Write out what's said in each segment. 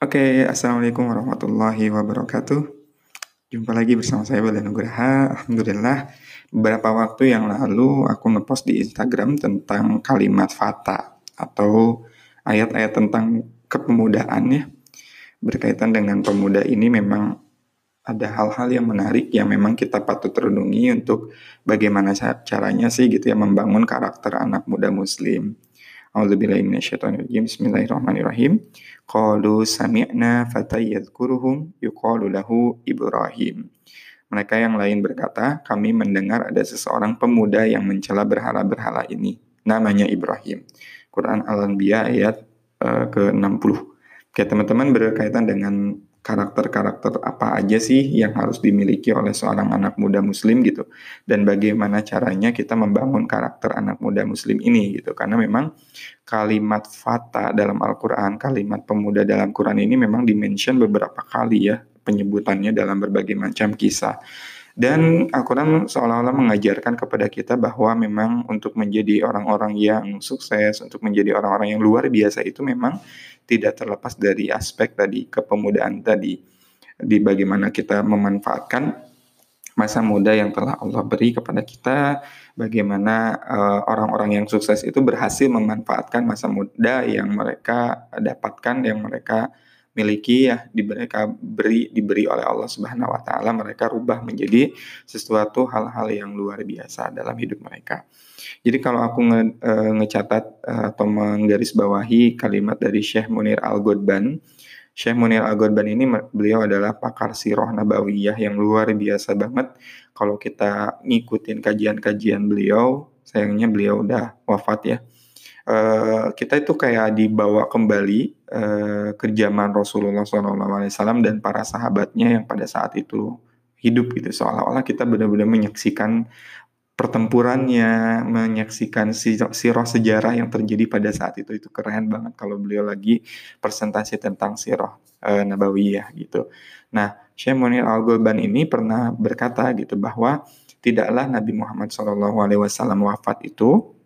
Oke, Assalamualaikum warahmatullahi wabarakatuh. Jumpa lagi bersama saya Bala Nugraha. Alhamdulillah, beberapa waktu yang lalu aku ngepost di Instagram tentang kalimat fata atau ayat-ayat tentang kepemudaan ya. Berkaitan dengan pemuda ini memang ada hal-hal yang menarik yang memang kita patut renungi untuk bagaimana caranya sih gitu ya membangun karakter anak muda muslim. A'udzubillahiminasyaitonirrajim. Bismillahirrahmanirrahim. Qalu sami'na fatayyadkuruhum yuqalu lahu Ibrahim. Mereka yang lain berkata, kami mendengar ada seseorang pemuda yang mencela berhala-berhala ini. Namanya Ibrahim. Quran Al-Anbiya ayat uh, ke-60. Oke, teman-teman berkaitan dengan karakter-karakter apa aja sih yang harus dimiliki oleh seorang anak muda muslim gitu. Dan bagaimana caranya kita membangun karakter anak muda muslim ini gitu. Karena memang kalimat fata dalam Al-Qur'an kalimat pemuda dalam Quran ini memang dimention beberapa kali ya penyebutannya dalam berbagai macam kisah dan Al-Quran seolah-olah mengajarkan kepada kita bahwa memang untuk menjadi orang-orang yang sukses, untuk menjadi orang-orang yang luar biasa itu memang tidak terlepas dari aspek tadi kepemudaan tadi. Di bagaimana kita memanfaatkan masa muda yang telah Allah beri kepada kita, bagaimana uh, orang-orang yang sukses itu berhasil memanfaatkan masa muda yang mereka dapatkan, yang mereka miliki ya di mereka beri diberi oleh Allah Subhanahu wa taala mereka rubah menjadi sesuatu hal-hal yang luar biasa dalam hidup mereka. Jadi kalau aku nge, e, ngecatat e, atau menggarisbawahi kalimat dari Syekh Munir Al-Godban, Syekh Munir Al-Godban ini beliau adalah pakar sirah nabawiyah yang luar biasa banget. Kalau kita ngikutin kajian-kajian beliau, sayangnya beliau udah wafat ya uh, kita itu kayak dibawa kembali uh, ke zaman Rasulullah SAW dan para sahabatnya yang pada saat itu hidup gitu seolah-olah kita benar-benar menyaksikan pertempurannya, menyaksikan sirah sejarah yang terjadi pada saat itu itu keren banget kalau beliau lagi presentasi tentang sirah uh, nabawiyah gitu. Nah, Syekh Munir Al Gulban ini pernah berkata gitu bahwa tidaklah Nabi Muhammad SAW wafat itu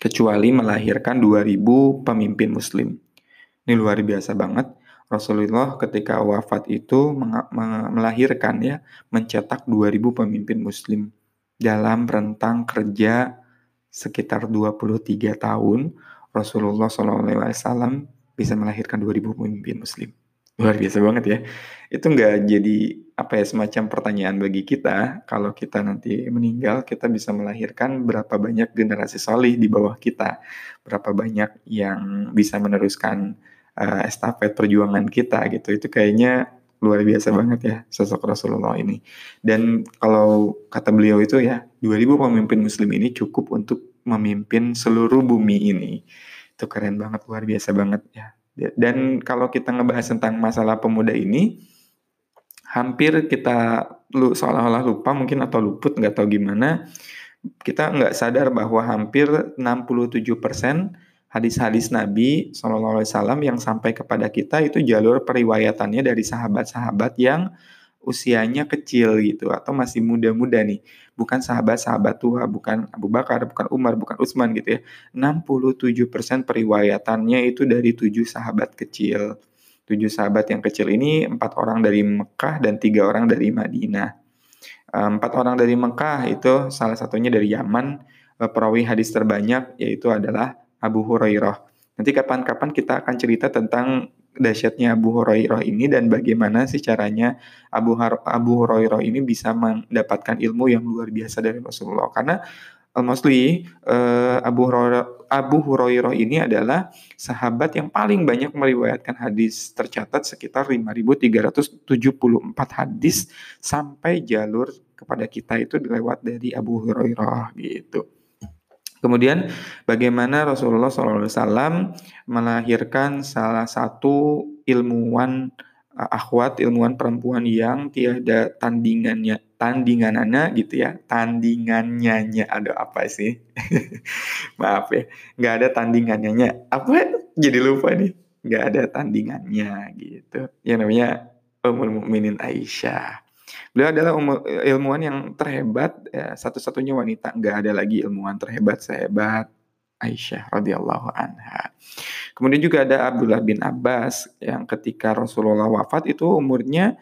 kecuali melahirkan 2000 pemimpin muslim. Ini luar biasa banget. Rasulullah ketika wafat itu melahirkan ya, mencetak 2000 pemimpin muslim dalam rentang kerja sekitar 23 tahun Rasulullah SAW bisa melahirkan 2000 pemimpin muslim luar biasa banget ya. Itu nggak jadi apa ya semacam pertanyaan bagi kita kalau kita nanti meninggal kita bisa melahirkan berapa banyak generasi solih di bawah kita, berapa banyak yang bisa meneruskan uh, estafet perjuangan kita gitu. Itu kayaknya luar biasa banget ya sosok Rasulullah ini. Dan kalau kata beliau itu ya 2000 pemimpin muslim ini cukup untuk memimpin seluruh bumi ini. Itu keren banget, luar biasa banget ya dan kalau kita ngebahas tentang masalah pemuda ini, hampir kita lu seolah-olah lupa mungkin atau luput nggak tahu gimana, kita nggak sadar bahwa hampir 67% hadis-hadis Nabi SAW yang sampai kepada kita itu jalur periwayatannya dari sahabat-sahabat yang usianya kecil gitu atau masih muda-muda nih. Bukan sahabat-sahabat tua, bukan Abu Bakar, bukan Umar, bukan Utsman gitu ya. 67% periwayatannya itu dari tujuh sahabat kecil. Tujuh sahabat yang kecil ini empat orang dari Mekah dan tiga orang dari Madinah. Empat orang dari Mekah itu salah satunya dari Yaman. Eh, perawi hadis terbanyak yaitu adalah Abu Hurairah. Nanti kapan-kapan kita akan cerita tentang dahsyatnya Abu Hurairah ini dan bagaimana sih caranya Abu Har Abu Hurairah ini bisa mendapatkan ilmu yang luar biasa dari Rasulullah karena uh, mostly uh, Abu Hurairah Abu Hurairah ini adalah sahabat yang paling banyak meriwayatkan hadis tercatat sekitar 5374 hadis sampai jalur kepada kita itu dilewat dari Abu Hurairah gitu. Kemudian bagaimana Rasulullah SAW melahirkan salah satu ilmuwan uh, akhwat, ilmuwan perempuan yang tiada tandingannya, tandingannya gitu ya, tandingannya ada apa sih? Maaf ya, nggak ada tandingannya. Apa? Jadi lupa nih, nggak ada tandingannya gitu. Yang namanya Ummul Mukminin Aisyah. Beliau adalah ilmuwan yang terhebat, ya, satu-satunya wanita, nggak ada lagi ilmuwan terhebat sehebat Aisyah radhiyallahu anha. Kemudian juga ada Abdullah bin Abbas yang ketika Rasulullah wafat itu umurnya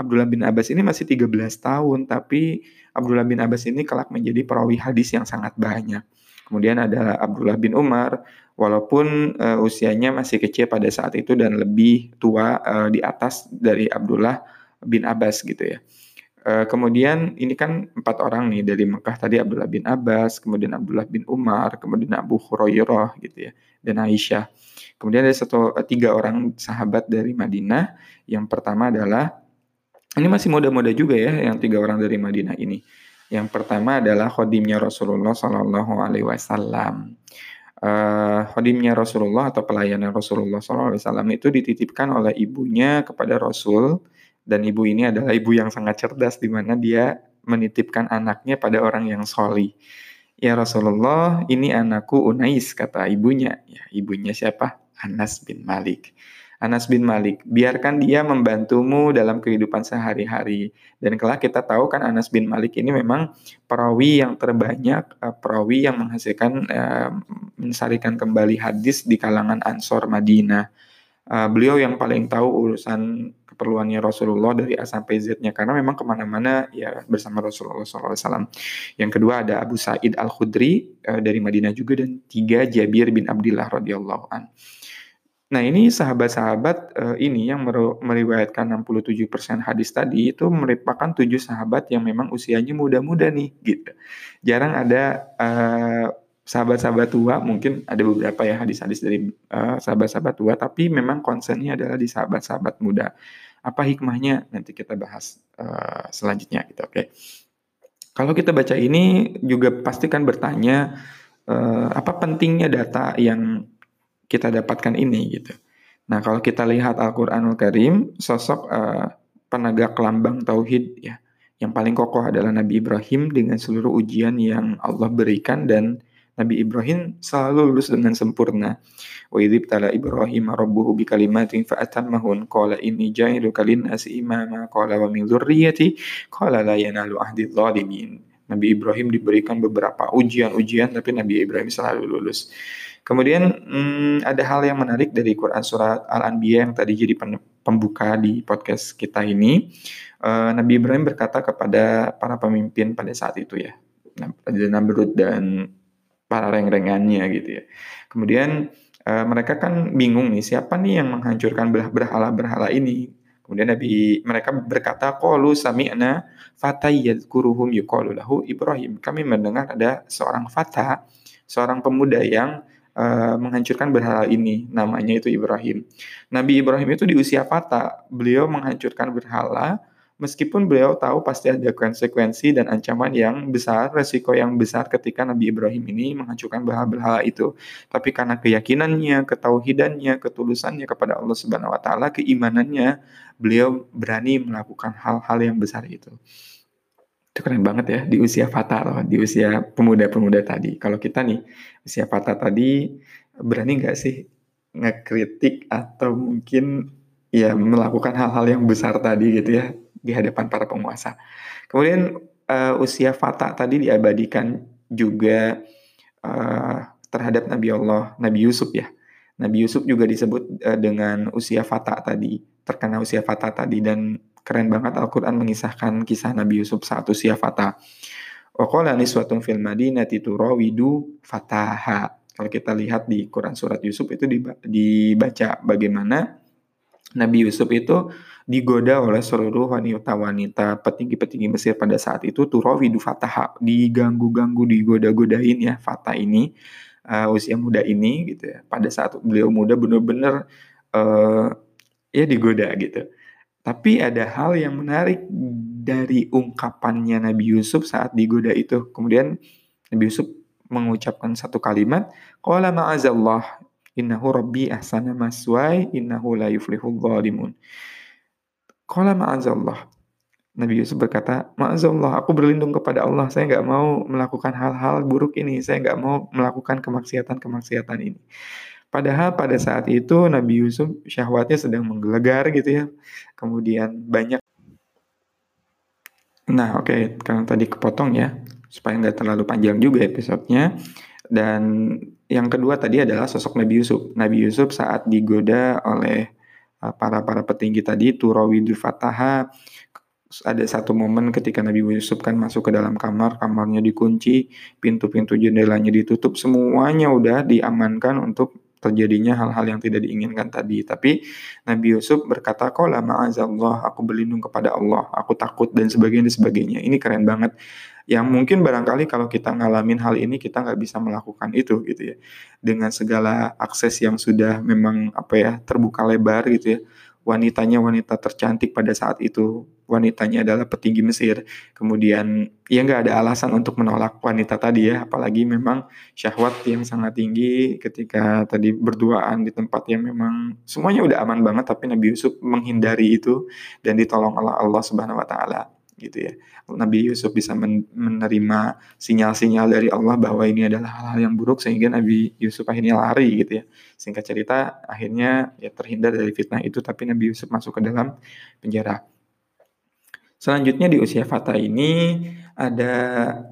Abdullah bin Abbas ini masih 13 tahun, tapi Abdullah bin Abbas ini kelak menjadi perawi hadis yang sangat banyak. Kemudian ada Abdullah bin Umar, walaupun uh, usianya masih kecil pada saat itu dan lebih tua uh, di atas dari Abdullah bin Abbas gitu ya. Uh, kemudian ini kan empat orang nih dari Mekah tadi Abdullah bin Abbas, kemudian Abdullah bin Umar, kemudian Abu Hurairah gitu ya, dan Aisyah. Kemudian ada satu tiga orang sahabat dari Madinah. Yang pertama adalah ini masih muda-muda juga ya, yang tiga orang dari Madinah ini. Yang pertama adalah khodimnya Rasulullah Shallallahu Alaihi Wasallam. Uh, khodimnya Rasulullah atau pelayanan Rasulullah Alaihi Wasallam itu dititipkan oleh ibunya kepada Rasul dan ibu ini adalah ibu yang sangat cerdas di mana dia menitipkan anaknya pada orang yang soli. Ya Rasulullah, ini anakku Unais, kata ibunya. Ya, ibunya siapa? Anas bin Malik. Anas bin Malik, biarkan dia membantumu dalam kehidupan sehari-hari. Dan kelak kita tahu kan Anas bin Malik ini memang perawi yang terbanyak, eh, perawi yang menghasilkan, uh, mensarikan kembali hadis di kalangan Ansor Madinah. Uh, beliau yang paling tahu urusan keperluannya Rasulullah dari A sampai Z-nya karena memang ke mana-mana ya bersama Rasulullah SAW. Yang kedua ada Abu Sa'id Al Khudri uh, dari Madinah juga dan tiga Jabir bin Abdullah radhiyallahu an. Nah ini sahabat-sahabat uh, ini yang meriwayatkan 67% hadis tadi itu merupakan tujuh sahabat yang memang usianya muda-muda nih gitu. Jarang ada uh, sahabat-sahabat tua mungkin ada beberapa ya hadis-hadis dari uh, sahabat-sahabat tua tapi memang konsennya adalah di sahabat-sahabat muda apa hikmahnya nanti kita bahas uh, selanjutnya gitu oke okay? kalau kita baca ini juga pasti kan bertanya uh, apa pentingnya data yang kita dapatkan ini gitu nah kalau kita lihat Al-Qur'anul Karim sosok uh, penegak lambang tauhid ya yang paling kokoh adalah Nabi Ibrahim dengan seluruh ujian yang Allah berikan dan Nabi Ibrahim selalu lulus dengan sempurna. Wa idzib tala Ibrahim rabbuhu bi kalimatin fa atammahun qala inni ja'iluka lin-nasi imama qala wa min dzurriyyati qala la yanalu ahdi dzalimin. Nabi Ibrahim diberikan beberapa ujian-ujian tapi Nabi Ibrahim selalu lulus. Kemudian hmm, ada hal yang menarik dari Quran surat Al-Anbiya yang tadi jadi pembuka di podcast kita ini. Uh, Nabi Ibrahim berkata kepada para pemimpin pada saat itu ya, Raja Namrud dan para reng-rengannya gitu ya. Kemudian uh, mereka kan bingung nih siapa nih yang menghancurkan berhala-berhala ini. Kemudian Nabi mereka berkata qalu sami'na fatayyadkuruhum yuqalu lahu Ibrahim. Kami mendengar ada seorang fata, seorang pemuda yang uh, menghancurkan berhala ini namanya itu Ibrahim. Nabi Ibrahim itu di usia fata, beliau menghancurkan berhala Meskipun beliau tahu pasti ada konsekuensi dan ancaman yang besar, resiko yang besar ketika Nabi Ibrahim ini menghancurkan berhala-berhala itu. Tapi karena keyakinannya, ketauhidannya, ketulusannya kepada Allah Subhanahu wa taala, keimanannya, beliau berani melakukan hal-hal yang besar itu. Itu keren banget ya di usia fata loh, di usia pemuda-pemuda tadi. Kalau kita nih usia fata tadi berani nggak sih ngekritik atau mungkin ya melakukan hal-hal yang besar tadi gitu ya di hadapan para penguasa. Kemudian uh, usia Fata tadi diabadikan juga uh, terhadap Nabi Allah, Nabi Yusuf ya. Nabi Yusuf juga disebut uh, dengan usia Fata tadi, terkena usia Fata tadi dan keren banget Al-Qur'an mengisahkan kisah Nabi Yusuf saat usia Fata. Waqala niswatun fil madinati turawidu fataha. Kalau kita lihat di Quran surat Yusuf itu dibaca bagaimana Nabi Yusuf itu digoda oleh seluruh wanita-wanita petinggi-petinggi Mesir pada saat itu turawidu fataha. Diganggu-ganggu digoda-godain ya Fatah ini uh, usia muda ini gitu ya. Pada saat beliau muda benar-benar uh, ya digoda gitu. Tapi ada hal yang menarik dari ungkapannya Nabi Yusuf saat digoda itu. Kemudian Nabi Yusuf mengucapkan satu kalimat qala ma'azallah innahu rabbi ahsana maswai innahu la yuflihul zalimun Qala ma'azallah. Nabi Yusuf berkata, Ma'azallah, aku berlindung kepada Allah. Saya nggak mau melakukan hal-hal buruk ini. Saya nggak mau melakukan kemaksiatan-kemaksiatan ini. Padahal pada saat itu Nabi Yusuf syahwatnya sedang menggelegar gitu ya. Kemudian banyak. Nah oke, okay. karena tadi kepotong ya. Supaya nggak terlalu panjang juga episodenya. Dan yang kedua tadi adalah sosok Nabi Yusuf. Nabi Yusuf saat digoda oleh para para petinggi tadi Turawidul Fataha ada satu momen ketika Nabi Yusuf kan masuk ke dalam kamar, kamarnya dikunci, pintu-pintu jendelanya ditutup, semuanya udah diamankan untuk terjadinya hal-hal yang tidak diinginkan tadi. Tapi Nabi Yusuf berkata, "Qala ma'azallah, aku berlindung kepada Allah, aku takut dan sebagainya dan sebagainya." Ini keren banget yang mungkin barangkali kalau kita ngalamin hal ini kita nggak bisa melakukan itu gitu ya. Dengan segala akses yang sudah memang apa ya terbuka lebar gitu ya. Wanitanya wanita tercantik pada saat itu wanitanya adalah petinggi Mesir. Kemudian ya nggak ada alasan untuk menolak wanita tadi ya apalagi memang syahwat yang sangat tinggi ketika tadi berduaan di tempat yang memang semuanya udah aman banget tapi Nabi Yusuf menghindari itu dan ditolong oleh Allah Subhanahu Wa Taala gitu ya. Nabi Yusuf bisa menerima sinyal-sinyal dari Allah bahwa ini adalah hal-hal yang buruk sehingga Nabi Yusuf akhirnya lari gitu ya. Singkat cerita akhirnya ya terhindar dari fitnah itu tapi Nabi Yusuf masuk ke dalam penjara. Selanjutnya di usia Fatah ini ada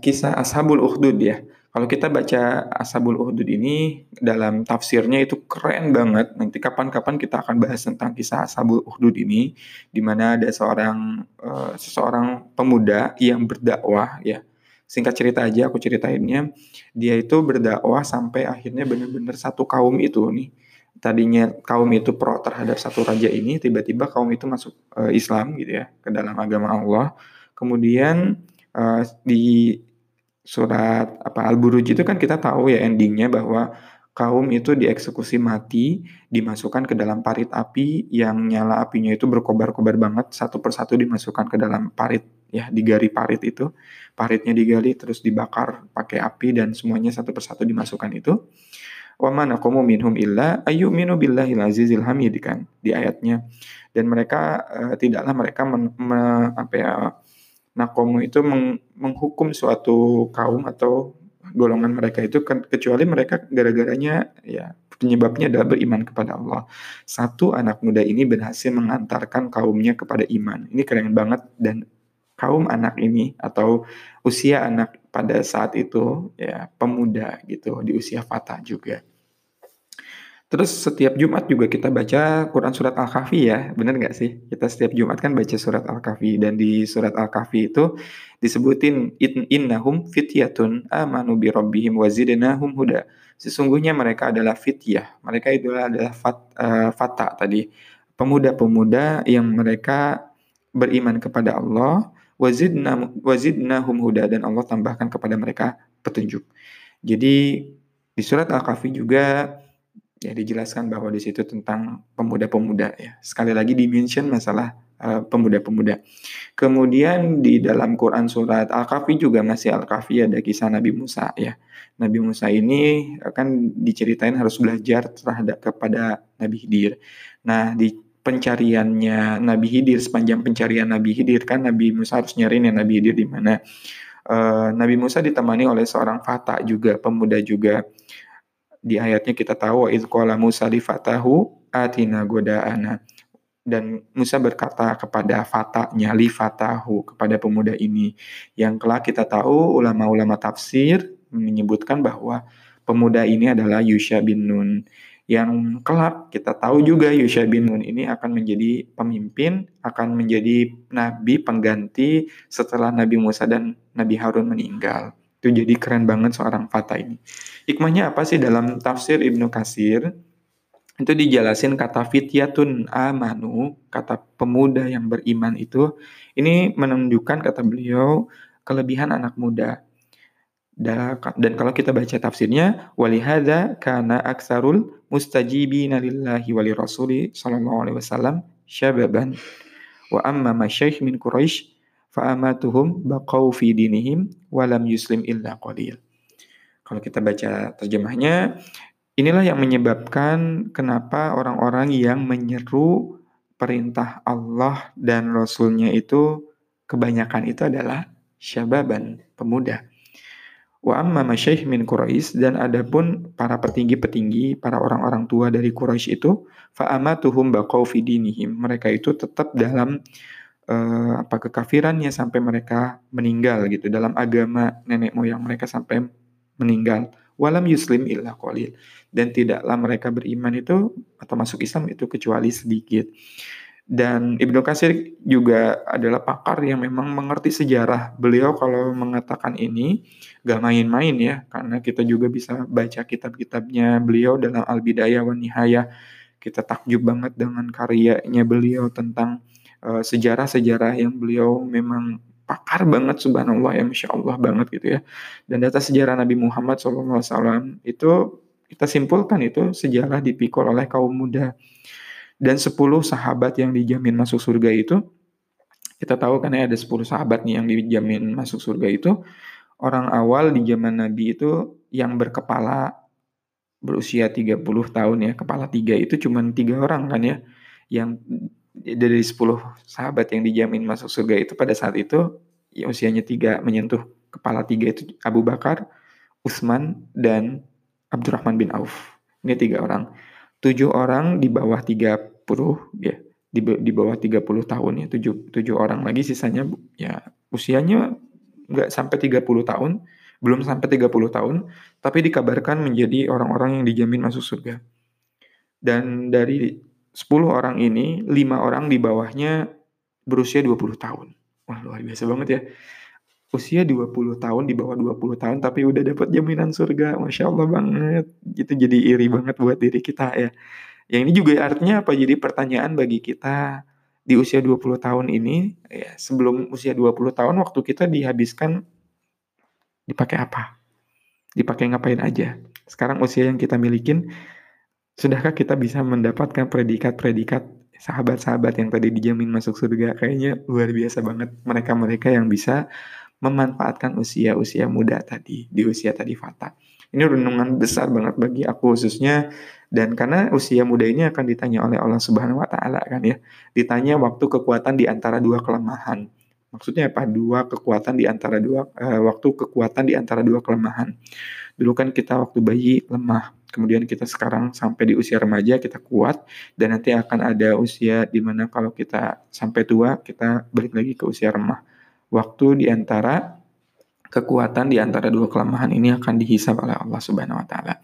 kisah Ashabul Ukhdud ya. Kalau kita baca Ashabul Uhdud ini dalam tafsirnya itu keren banget. Nanti kapan-kapan kita akan bahas tentang kisah Ashabul Uhdud ini di mana ada seorang uh, seseorang pemuda yang berdakwah ya. Singkat cerita aja aku ceritainnya, dia itu berdakwah sampai akhirnya benar-benar satu kaum itu nih. Tadinya kaum itu pro terhadap satu raja ini, tiba-tiba kaum itu masuk uh, Islam gitu ya, ke dalam agama Allah. Kemudian uh, di surat apa Al-Buruj itu kan kita tahu ya endingnya bahwa kaum itu dieksekusi mati, dimasukkan ke dalam parit api yang nyala apinya itu berkobar-kobar banget, satu persatu dimasukkan ke dalam parit ya, digali parit itu, paritnya digali terus dibakar pakai api dan semuanya satu persatu dimasukkan itu. Wa manakumu minhum illa ayyuminu billahil azizil hamid kan di ayatnya. Dan mereka uh, tidaklah mereka men, me, apa ya nakomu itu meng, menghukum suatu kaum atau golongan mereka itu kan kecuali mereka gara-garanya ya penyebabnya adalah beriman kepada Allah. Satu anak muda ini berhasil mengantarkan kaumnya kepada iman. Ini keren banget dan kaum anak ini atau usia anak pada saat itu ya pemuda gitu di usia fatah juga. Terus setiap Jumat juga kita baca Quran surat Al-Kahfi ya, bener nggak sih? Kita setiap Jumat kan baca surat Al-Kahfi dan di surat Al-Kahfi itu disebutin innahum fityatun amanu bi rabbihim wa zidnahum huda. Sesungguhnya mereka adalah fityah, mereka itu adalah fat, uh, fata tadi, pemuda-pemuda yang mereka beriman kepada Allah, wa zidnahum huda dan Allah tambahkan kepada mereka petunjuk. Jadi di surat Al-Kahfi juga ya dijelaskan bahwa di situ tentang pemuda-pemuda ya. Sekali lagi dimention masalah uh, pemuda-pemuda. Kemudian di dalam Quran surat Al-Kahfi juga masih Al-Kahfi ada kisah Nabi Musa ya. Nabi Musa ini akan diceritain harus belajar terhadap kepada Nabi Hidir. Nah, di pencariannya Nabi Hidir sepanjang pencarian Nabi Hidir kan Nabi Musa harus nyariin ya Nabi Hidir di mana uh, Nabi Musa ditemani oleh seorang fata juga pemuda juga di ayatnya kita tahu wa qala Musa li fatahu atina goda'ana dan Musa berkata kepada fatanya li fatahu kepada pemuda ini yang kelak kita tahu ulama-ulama tafsir menyebutkan bahwa pemuda ini adalah Yusha bin Nun yang kelak kita tahu juga Yusha bin Nun ini akan menjadi pemimpin, akan menjadi nabi pengganti setelah Nabi Musa dan Nabi Harun meninggal. Itu jadi keren banget seorang Fata ini. Hikmahnya apa sih dalam tafsir Ibnu Kasir? Itu dijelasin kata fityatun amanu, kata pemuda yang beriman itu, ini menunjukkan kata beliau kelebihan anak muda. Dan kalau kita baca tafsirnya, walihada kana aksarul mustajibina lillahi wali rasuli sallallahu alaihi wasallam syababan. Wa amma masyaikh min Quraisy fa'amatuhum baqau fi dinihim walam yuslim illa qalil. Kalau kita baca terjemahnya, inilah yang menyebabkan kenapa orang-orang yang menyeru perintah Allah dan Rasulnya itu kebanyakan itu adalah syababan, pemuda. Wa amma masyaih min Quraisy dan adapun para petinggi-petinggi, para orang-orang tua dari Quraisy itu fa'amatuhum baqau fi dinihim. Mereka itu tetap dalam uh, apa kekafirannya sampai mereka meninggal gitu dalam agama nenek moyang mereka sampai meninggal walam yuslim illa qalil dan tidaklah mereka beriman itu atau masuk Islam itu kecuali sedikit. Dan Ibnu Katsir juga adalah pakar yang memang mengerti sejarah. Beliau kalau mengatakan ini gak main-main ya, karena kita juga bisa baca kitab-kitabnya beliau dalam Al-Bidayah wa Nihayah. Kita takjub banget dengan karyanya beliau tentang sejarah sejarah-sejarah yang beliau memang pakar banget subhanallah ya masya Allah banget gitu ya. Dan data sejarah Nabi Muhammad SAW itu kita simpulkan itu sejarah dipikul oleh kaum muda. Dan 10 sahabat yang dijamin masuk surga itu kita tahu kan ya ada 10 sahabat nih yang dijamin masuk surga itu orang awal di zaman Nabi itu yang berkepala berusia 30 tahun ya kepala tiga itu cuma tiga orang kan ya yang dari 10 sahabat yang dijamin masuk surga itu pada saat itu ya usianya tiga menyentuh kepala tiga itu Abu Bakar, Utsman dan Abdurrahman bin Auf. Ini tiga orang tujuh orang di bawah 30 ya di, di bawah 30 tahun ya tujuh, tujuh orang lagi sisanya ya usianya nggak sampai 30 tahun belum sampai 30 tahun tapi dikabarkan menjadi orang-orang yang dijamin masuk surga dan dari 10 orang ini lima orang di bawahnya berusia 20 tahun wah luar biasa banget ya usia 20 tahun di bawah 20 tahun tapi udah dapat jaminan surga. Masya Allah banget. Itu jadi iri banget buat diri kita ya. Yang ini juga artinya apa? Jadi pertanyaan bagi kita di usia 20 tahun ini ya sebelum usia 20 tahun waktu kita dihabiskan dipakai apa? Dipakai ngapain aja? Sekarang usia yang kita milikin sudahkah kita bisa mendapatkan predikat-predikat sahabat-sahabat yang tadi dijamin masuk surga kayaknya luar biasa banget mereka-mereka yang bisa memanfaatkan usia-usia muda tadi, di usia tadi fata. Ini renungan besar banget bagi aku khususnya dan karena usia muda ini akan ditanya oleh Allah Subhanahu wa taala kan ya. Ditanya waktu kekuatan di antara dua kelemahan. Maksudnya apa? Dua kekuatan di antara dua uh, waktu kekuatan di antara dua kelemahan. Dulu kan kita waktu bayi lemah, kemudian kita sekarang sampai di usia remaja kita kuat dan nanti akan ada usia di mana kalau kita sampai tua kita balik lagi ke usia remah waktu di antara kekuatan di antara dua kelemahan ini akan dihisap oleh Allah Subhanahu wa taala.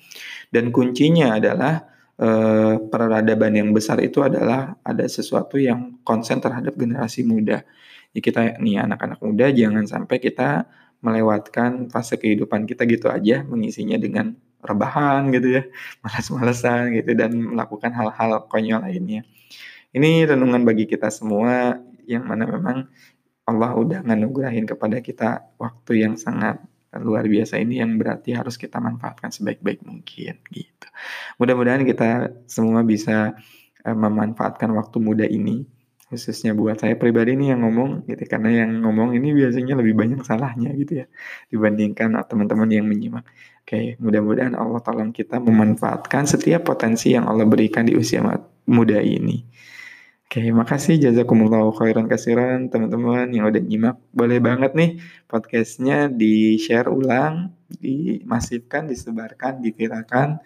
Dan kuncinya adalah eh, peradaban yang besar itu adalah ada sesuatu yang konsen terhadap generasi muda. Ya kita nih anak-anak muda jangan sampai kita melewatkan fase kehidupan kita gitu aja mengisinya dengan rebahan gitu ya, malas-malesan gitu dan melakukan hal-hal konyol lainnya. Ini renungan bagi kita semua yang mana memang Allah udah nganugerahin kepada kita waktu yang sangat luar biasa ini yang berarti harus kita manfaatkan sebaik-baik mungkin gitu. Mudah-mudahan kita semua bisa uh, memanfaatkan waktu muda ini khususnya buat saya pribadi nih yang ngomong gitu karena yang ngomong ini biasanya lebih banyak salahnya gitu ya dibandingkan teman-teman yang menyimak. Oke, mudah-mudahan Allah tolong kita memanfaatkan setiap potensi yang Allah berikan di usia muda ini. Oke, makasih jazakumullah khairan kasiran teman-teman yang udah nyimak. Boleh banget nih podcastnya di-share ulang, dimasifkan, disebarkan, diviralkan.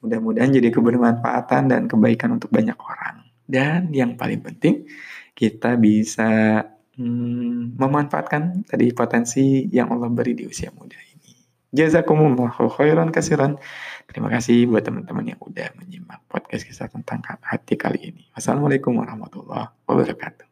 Mudah-mudahan jadi kebermanfaatan dan kebaikan untuk banyak orang. Dan yang paling penting, kita bisa hmm, memanfaatkan tadi potensi yang Allah beri di usia muda Jazakumullah khairan kasiran. Terima kasih buat teman-teman yang udah menyimak podcast kisah tentang hati kali ini. Wassalamualaikum warahmatullahi wabarakatuh.